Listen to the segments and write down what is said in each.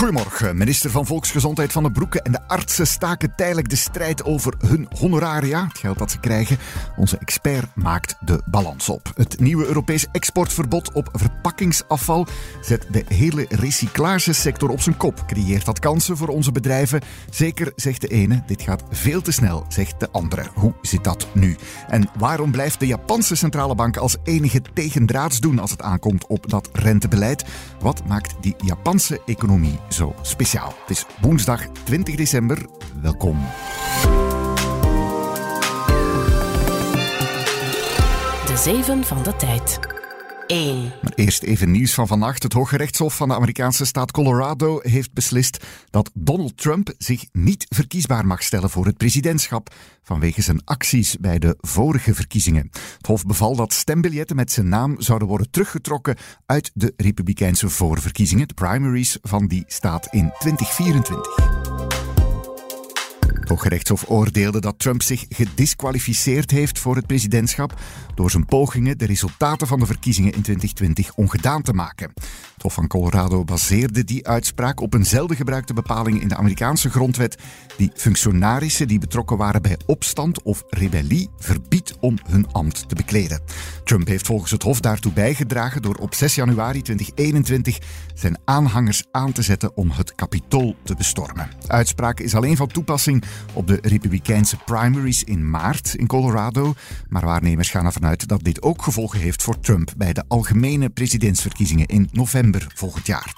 Goedemorgen. Minister van Volksgezondheid Van de Broeke en de artsen staken tijdelijk de strijd over hun honoraria, het geld dat ze krijgen. Onze expert maakt de balans op. Het nieuwe Europees exportverbod op verpakkingsafval zet de hele recyclagesector op zijn kop. Creëert dat kansen voor onze bedrijven? Zeker, zegt de ene. Dit gaat veel te snel, zegt de andere. Hoe zit dat nu? En waarom blijft de Japanse centrale bank als enige tegendraads doen als het aankomt op dat rentebeleid? Wat maakt die Japanse economie zo speciaal. Het is woensdag 20 december. Welkom. De zeven van de tijd. 1. Maar eerst even nieuws van vannacht. Het Hooggerechtshof van de Amerikaanse staat Colorado heeft beslist dat Donald Trump zich niet verkiesbaar mag stellen voor het presidentschap vanwege zijn acties bij de vorige verkiezingen. Het Hof beval dat stembiljetten met zijn naam zouden worden teruggetrokken uit de Republikeinse voorverkiezingen, de primaries van die staat in 2024. Hooggerechtshof oordeelde dat Trump zich gedisqualificeerd heeft voor het presidentschap door zijn pogingen de resultaten van de verkiezingen in 2020 ongedaan te maken. Het Hof van Colorado baseerde die uitspraak op een zelden gebruikte bepaling in de Amerikaanse grondwet die functionarissen die betrokken waren bij opstand of rebellie verbiedt om hun ambt te bekleden. Trump heeft volgens het Hof daartoe bijgedragen door op 6 januari 2021 zijn aanhangers aan te zetten om het kapitool te bestormen. De uitspraak is alleen van toepassing op de Republikeinse primaries in maart in Colorado, maar waarnemers gaan ervan uit dat dit ook gevolgen heeft voor Trump bij de algemene presidentsverkiezingen in november volgend jaar.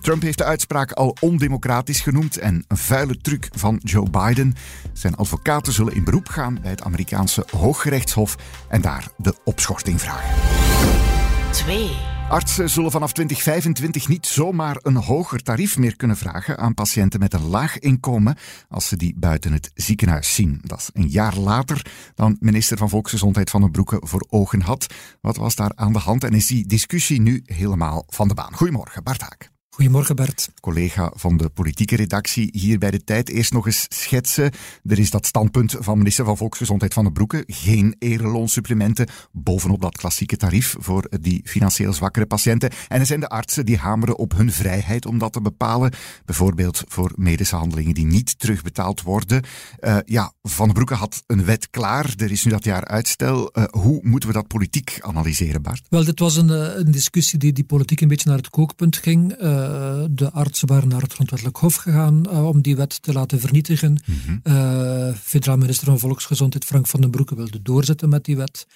Trump heeft de uitspraak al ondemocratisch genoemd en een vuile truc van Joe Biden. Zijn advocaten zullen in beroep gaan bij het Amerikaanse Hooggerechtshof en daar de opschorting vragen. 2. Artsen zullen vanaf 2025 niet zomaar een hoger tarief meer kunnen vragen aan patiënten met een laag inkomen als ze die buiten het ziekenhuis zien. Dat is een jaar later dan minister van Volksgezondheid Van den Broeke voor ogen had. Wat was daar aan de hand en is die discussie nu helemaal van de baan? Goedemorgen, Bart Haak. Goedemorgen Bert. Collega van de politieke redactie hier bij de tijd. Eerst nog eens schetsen. Er is dat standpunt van minister van Volksgezondheid Van den Broeke. Geen ereloonsupplementen bovenop dat klassieke tarief voor die financieel zwakkere patiënten. En er zijn de artsen die hameren op hun vrijheid om dat te bepalen. Bijvoorbeeld voor medische handelingen die niet terugbetaald worden. Uh, ja, Van den Broeke had een wet klaar. Er is nu dat jaar uitstel. Uh, hoe moeten we dat politiek analyseren, Bart? Wel, dit was een, een discussie die, die politiek een beetje naar het kookpunt ging. Uh, de artsen waren naar het Grondwettelijk Hof gegaan uh, om die wet te laten vernietigen. Mm -hmm. uh, federaal minister van Volksgezondheid Frank van den Broeke wilde doorzetten met die wet.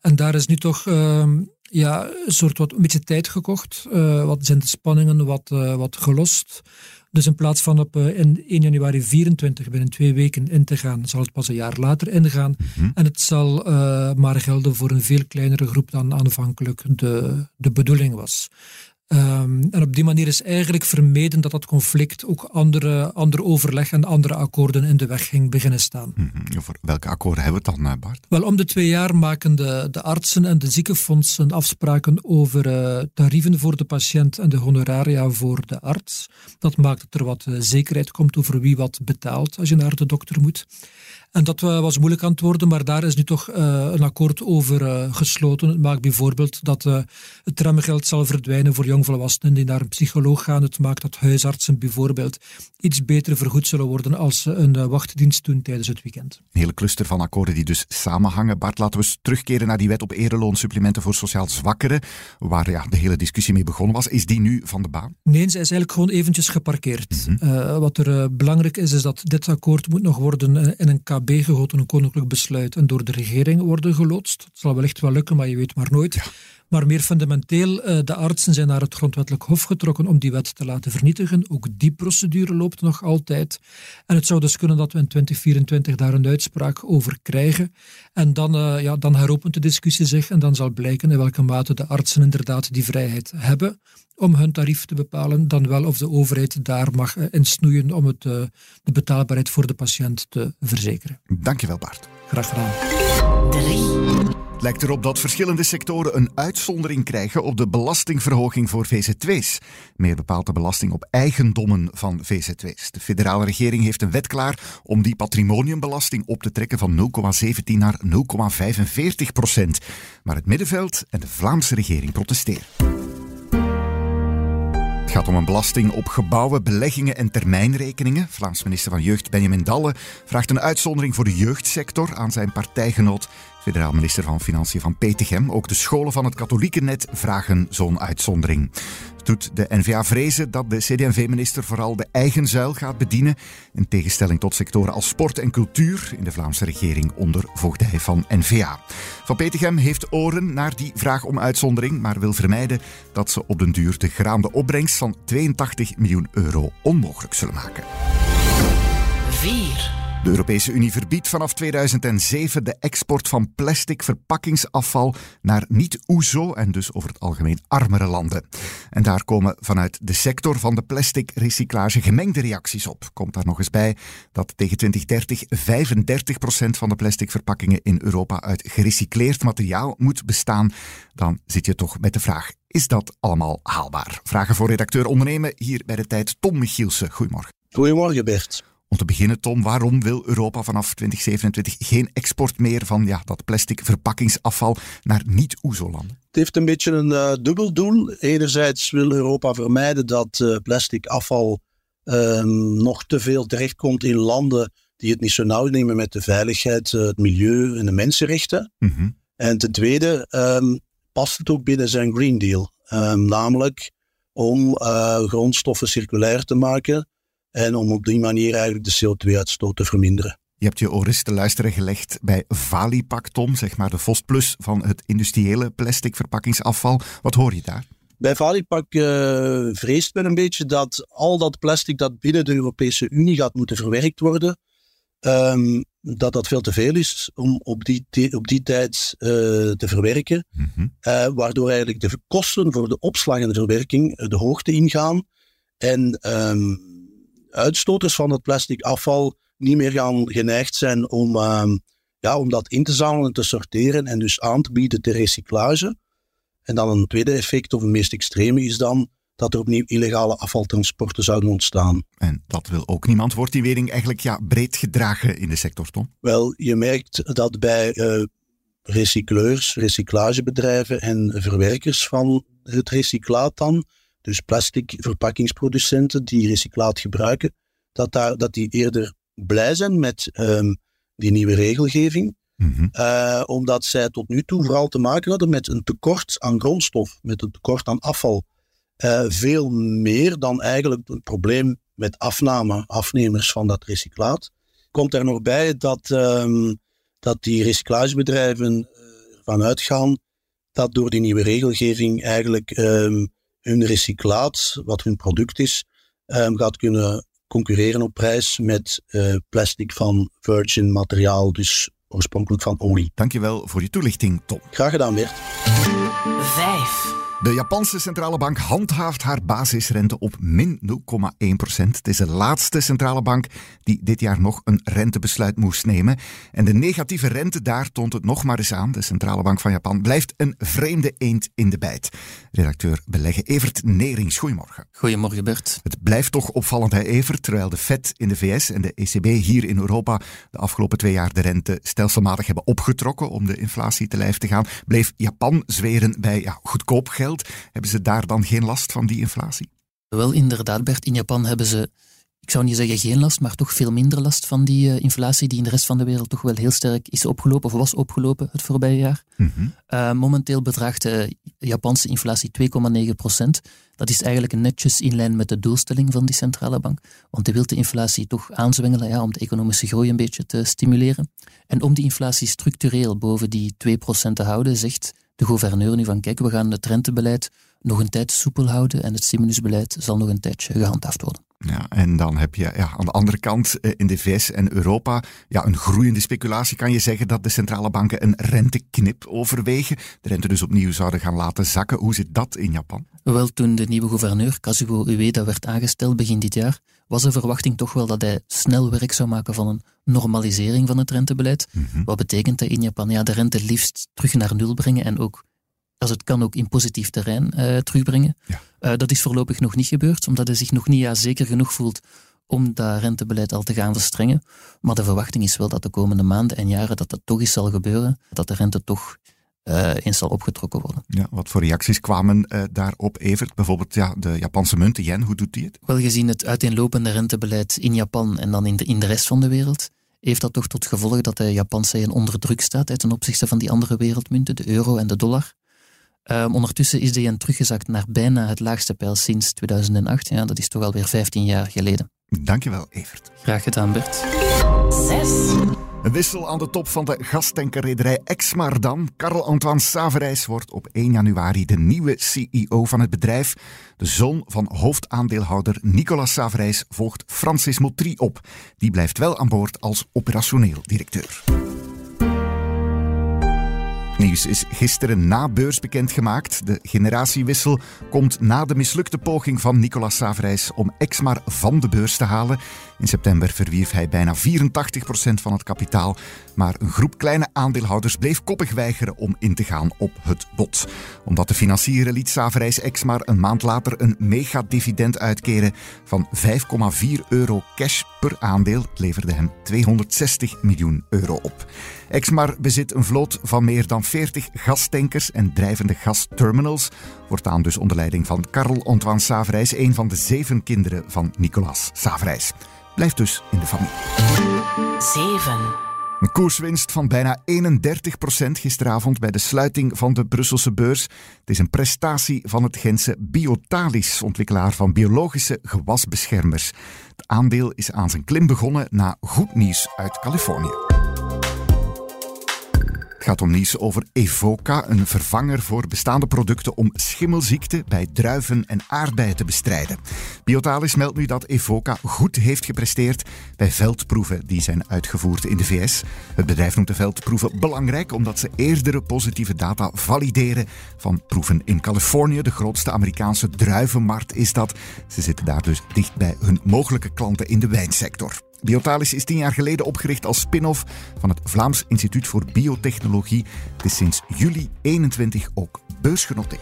En daar is nu toch uh, ja, een soort wat een beetje tijd gekocht. wat zijn de spanningen wat, wat gelost. Dus in plaats van op in 1 januari 24 binnen twee weken in te gaan, zal het pas een jaar later ingaan. Mm -hmm. En het zal maar gelden voor een veel kleinere groep dan aanvankelijk de, de bedoeling was. Um, en op die manier is eigenlijk vermeden dat dat conflict ook andere, andere overleg en andere akkoorden in de weg ging beginnen staan. Mm -hmm. Over welke akkoorden hebben we het dan, Bart? Wel, om de twee jaar maken de, de artsen en de ziekenfondsen afspraken over uh, tarieven voor de patiënt en de honoraria voor de arts. Dat maakt dat er wat uh, zekerheid komt over wie wat betaalt als je naar de dokter moet. En dat was moeilijk aan het worden, maar daar is nu toch uh, een akkoord over uh, gesloten. Het maakt bijvoorbeeld dat het tramgeld zal verdwijnen voor jongvolwassenen die naar een psycholoog gaan. Het maakt dat huisartsen bijvoorbeeld iets beter vergoed zullen worden als ze een wachtdienst doen tijdens het weekend. Een hele cluster van akkoorden die dus samenhangen. Bart, laten we eens terugkeren naar die wet op ereloonsupplementen voor sociaal zwakkeren, waar ja, de hele discussie mee begonnen was. Is die nu van de baan? Nee, ze is eigenlijk gewoon eventjes geparkeerd. Mm -hmm. wat er belangrijk is, is dat dit akkoord moet nog worden in een KB gegoten, een koninklijk besluit, en door de regering worden geloodst. Het zal wellicht wel lukken, maar je weet maar nooit. Maar meer fundamenteel, de artsen zijn naar het grondwettelijk hof getrokken om die wet te laten vernietigen. Ook die procedure loopt nog altijd. En het zou dus kunnen dat we in 2024 daar een uitspraak over krijgen. En dan, uh, ja, dan heropent de discussie zich en dan zal blijken in welke mate de artsen inderdaad die vrijheid hebben om hun tarief te bepalen, dan wel of de overheid daar mag insnoeien om het, de betaalbaarheid voor de patiënt te verzekeren. Dankjewel Bart. Graag gedaan. 3. Het lijkt erop dat verschillende sectoren een uitzondering krijgen op de belastingverhoging voor VZW's. Meer bepaalt de belasting op eigendommen van VZW's. De federale regering heeft een wet klaar om die patrimoniumbelasting op te trekken van 0,17 naar 0,45 procent. Maar het middenveld en de Vlaamse regering protesteren. Het gaat om een belasting op gebouwen, beleggingen en termijnrekeningen. Vlaams minister van Jeugd Benjamin Dalle vraagt een uitzondering voor de jeugdsector aan zijn partijgenoot Federaal minister van Financiën van Petegem. Ook de scholen van het katholieke net vragen zo'n uitzondering. Doet de NVA vrezen dat de CD&V-minister vooral de eigen zuil gaat bedienen, in tegenstelling tot sectoren als sport en cultuur in de Vlaamse regering onder voogdij van NVA. Van Petegem heeft oren naar die vraag om uitzondering, maar wil vermijden dat ze op den duur de geraamde opbrengst van 82 miljoen euro onmogelijk zullen maken. 4. De Europese Unie verbiedt vanaf 2007 de export van plastic verpakkingsafval naar niet-OESO en dus over het algemeen armere landen. En daar komen vanuit de sector van de plastic recyclage gemengde reacties op. Komt daar nog eens bij dat tegen 2030 35% van de plastic verpakkingen in Europa uit gerecycleerd materiaal moet bestaan. Dan zit je toch met de vraag: is dat allemaal haalbaar? Vragen voor redacteur ondernemen hier bij de tijd Tom Michielsen. Goedemorgen. Goedemorgen Bert. Om te beginnen, Tom, waarom wil Europa vanaf 2027 geen export meer van ja, dat plastic verpakkingsafval naar niet-OESO-landen? Het heeft een beetje een uh, dubbel doel. Enerzijds wil Europa vermijden dat uh, plastic afval uh, nog te veel terechtkomt in landen die het niet zo nauw nemen met de veiligheid, eh, het milieu en de mensenrechten. Mm -hmm. En ten tweede um, past het ook binnen zijn Green Deal. Um, namelijk om grondstoffen circulair te maken en om op die manier eigenlijk de CO2-uitstoot te verminderen. Je hebt je oren te luisteren gelegd bij Valipak, Tom, zeg maar de Vostplus van het industriële plastic verpakkingsafval. Wat hoor je daar? Bij Valipak uh, vreest men een beetje dat al dat plastic dat binnen de Europese Unie gaat moeten verwerkt worden, um, dat dat veel te veel is om op die, op die tijd uh, te verwerken. Mm -hmm. uh, waardoor eigenlijk de kosten voor de opslag en de verwerking de hoogte ingaan. En um, uitstoters van het plastic afval niet meer gaan geneigd zijn om, uh, ja, om dat in te zamelen en te sorteren en dus aan te bieden ter recyclage. En dan een tweede effect, of het meest extreme, is dan dat er opnieuw illegale afvaltransporten zouden ontstaan. En dat wil ook niemand. Wordt die wering eigenlijk ja, breed gedragen in de sector, Tom? Wel, je merkt dat bij uh, recycleurs, recyclagebedrijven en verwerkers van het recyclaat dan dus plastic verpakkingsproducenten die recyclaat gebruiken, dat, daar, dat die eerder blij zijn met um, die nieuwe regelgeving. Mm -hmm. uh, omdat zij tot nu toe vooral te maken hadden met een tekort aan grondstof, met een tekort aan afval. Uh, veel meer dan eigenlijk het probleem met afname, afnemers van dat recyclaat. Komt er nog bij dat, um, dat die recyclagebedrijven ervan uitgaan dat door die nieuwe regelgeving eigenlijk um, hun recyclaat, wat hun product is, um, gaat kunnen concurreren op prijs met uh, plastic van virgin materiaal, dus oorspronkelijk van olie. Dankjewel voor je toelichting, Tom. Graag gedaan, Bert. 5. De Japanse centrale bank handhaaft haar basisrente op min 0,1 procent. Het is de laatste centrale bank die dit jaar nog een rentebesluit moest nemen. En de negatieve rente daar toont het nog maar eens aan. De centrale bank van Japan blijft een vreemde eend in de bijt. Redacteur beleggen Evert Nerings, goedemorgen. Goedemorgen Bert. Het blijft toch opvallend, hè Evert, terwijl de Fed in de VS en de ECB hier in Europa de afgelopen twee jaar de rente stelselmatig hebben opgetrokken om de inflatie te lijf te gaan, bleef Japan zweren bij ja, goedkoop geld hebben ze daar dan geen last van die inflatie? Wel, inderdaad, Bert. In Japan hebben ze, ik zou niet zeggen geen last, maar toch veel minder last van die uh, inflatie die in de rest van de wereld toch wel heel sterk is opgelopen of was opgelopen het voorbije jaar. Mm -hmm. uh, momenteel bedraagt de Japanse inflatie 2,9 procent. Dat is eigenlijk netjes in lijn met de doelstelling van die centrale bank. Want die wil de inflatie toch aanzwengelen ja, om de economische groei een beetje te stimuleren. En om die inflatie structureel boven die 2 procent te houden, zegt de gouverneur nu van kijk, we gaan het rentebeleid nog een tijd soepel houden en het stimulusbeleid zal nog een tijdje gehandhaafd worden. Ja, en dan heb je ja, aan de andere kant in de VS en Europa ja, een groeiende speculatie. Kan je zeggen dat de centrale banken een renteknip overwegen? De rente dus opnieuw zouden gaan laten zakken. Hoe zit dat in Japan? Wel, toen de nieuwe gouverneur Kazuo Ueda werd aangesteld begin dit jaar, was de verwachting toch wel dat hij snel werk zou maken van een normalisering van het rentebeleid. Mhm. Wat betekent dat in Japan? Ja, de rente liefst terug naar nul brengen en ook, als het kan, ook in positief terrein uh, terugbrengen. Ja. Uh, dat is voorlopig nog niet gebeurd, omdat hij zich nog niet ja, zeker genoeg voelt om dat rentebeleid al te gaan verstrengen. Maar de verwachting is wel dat de komende maanden en jaren dat dat toch eens zal gebeuren, dat de rente toch uh, eens zal opgetrokken worden. Ja, wat voor reacties kwamen uh, daarop, Evert? Bijvoorbeeld ja, de Japanse munt, de yen, hoe doet die het? Wel gezien het uiteenlopende rentebeleid in Japan en dan in de, in de rest van de wereld, heeft dat toch tot gevolg dat de Japanse yen onder druk staat ten opzichte van die andere wereldmunten, de euro en de dollar. Um, ondertussen is de yen teruggezakt naar bijna het laagste pijl sinds 2008. Ja, dat is toch alweer 15 jaar geleden. Dankjewel, Evert. Graag gedaan, Bert. 6. Een wissel aan de top van de gastankerrederij Exmar dan. Karl-Antoine Saverijs wordt op 1 januari de nieuwe CEO van het bedrijf. De zoon van hoofdaandeelhouder Nicolas Saverijs volgt Francis Motry op. Die blijft wel aan boord als operationeel directeur. Nieuws is gisteren na beurs bekendgemaakt. De generatiewissel komt na de mislukte poging van Nicolas Savrijs om Exmar van de beurs te halen. In september verwierf hij bijna 84% van het kapitaal. Maar een groep kleine aandeelhouders bleef koppig weigeren om in te gaan op het bod. Om dat te financieren liet Savrijs Exmar een maand later een megadividend uitkeren van 5,4 euro cash per aandeel. Leverde hem 260 miljoen euro op. Exmar bezit een vloot van meer dan 40 gastankers en drijvende gasterminals. Wordt aan dus onder leiding van Karel Antoine Savrijs, een van de zeven kinderen van Nicolas Savrijs. Blijft dus in de familie. 7. Een koerswinst van bijna 31% gisteravond bij de sluiting van de Brusselse beurs. Het is een prestatie van het Gentse Biotalis, ontwikkelaar van biologische gewasbeschermers. Het aandeel is aan zijn klim begonnen na goed nieuws uit Californië. Het gaat om nieuws over Evoca, een vervanger voor bestaande producten om schimmelziekte bij druiven en aardbeien te bestrijden. Biotalis meldt nu dat Evoca goed heeft gepresteerd bij veldproeven die zijn uitgevoerd in de VS. Het bedrijf noemt de veldproeven belangrijk omdat ze eerdere positieve data valideren van proeven in Californië. De grootste Amerikaanse druivenmarkt is dat. Ze zitten daar dus dicht bij hun mogelijke klanten in de wijnsector. Biotalis is tien jaar geleden opgericht als spin-off van het Vlaams Instituut voor Biotechnologie. Het is sinds juli 21 ook beursgenoteerd.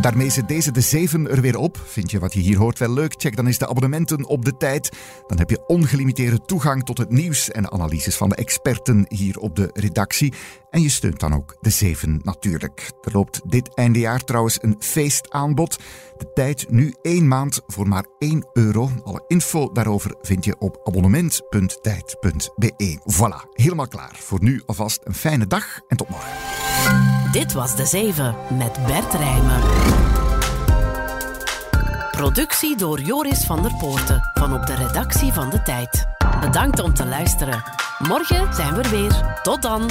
Daarmee zit deze de 7 er weer op. Vind je wat je hier hoort wel leuk? Check dan eens de abonnementen op de tijd. Dan heb je ongelimiteerde toegang tot het nieuws en analyses van de experten hier op de redactie. En je steunt dan ook de 7 natuurlijk. Er loopt dit eindejaar trouwens een feestaanbod. De tijd nu één maand voor maar 1 euro. Alle info daarover vind je op abonnement.tijd.be. Voilà, helemaal klaar. Voor nu alvast een fijne dag en tot morgen. Dit was de 7 met Bert Rijmen. Productie door Joris van der Poorten van op de redactie van De Tijd. Bedankt om te luisteren. Morgen zijn we er weer. Tot dan.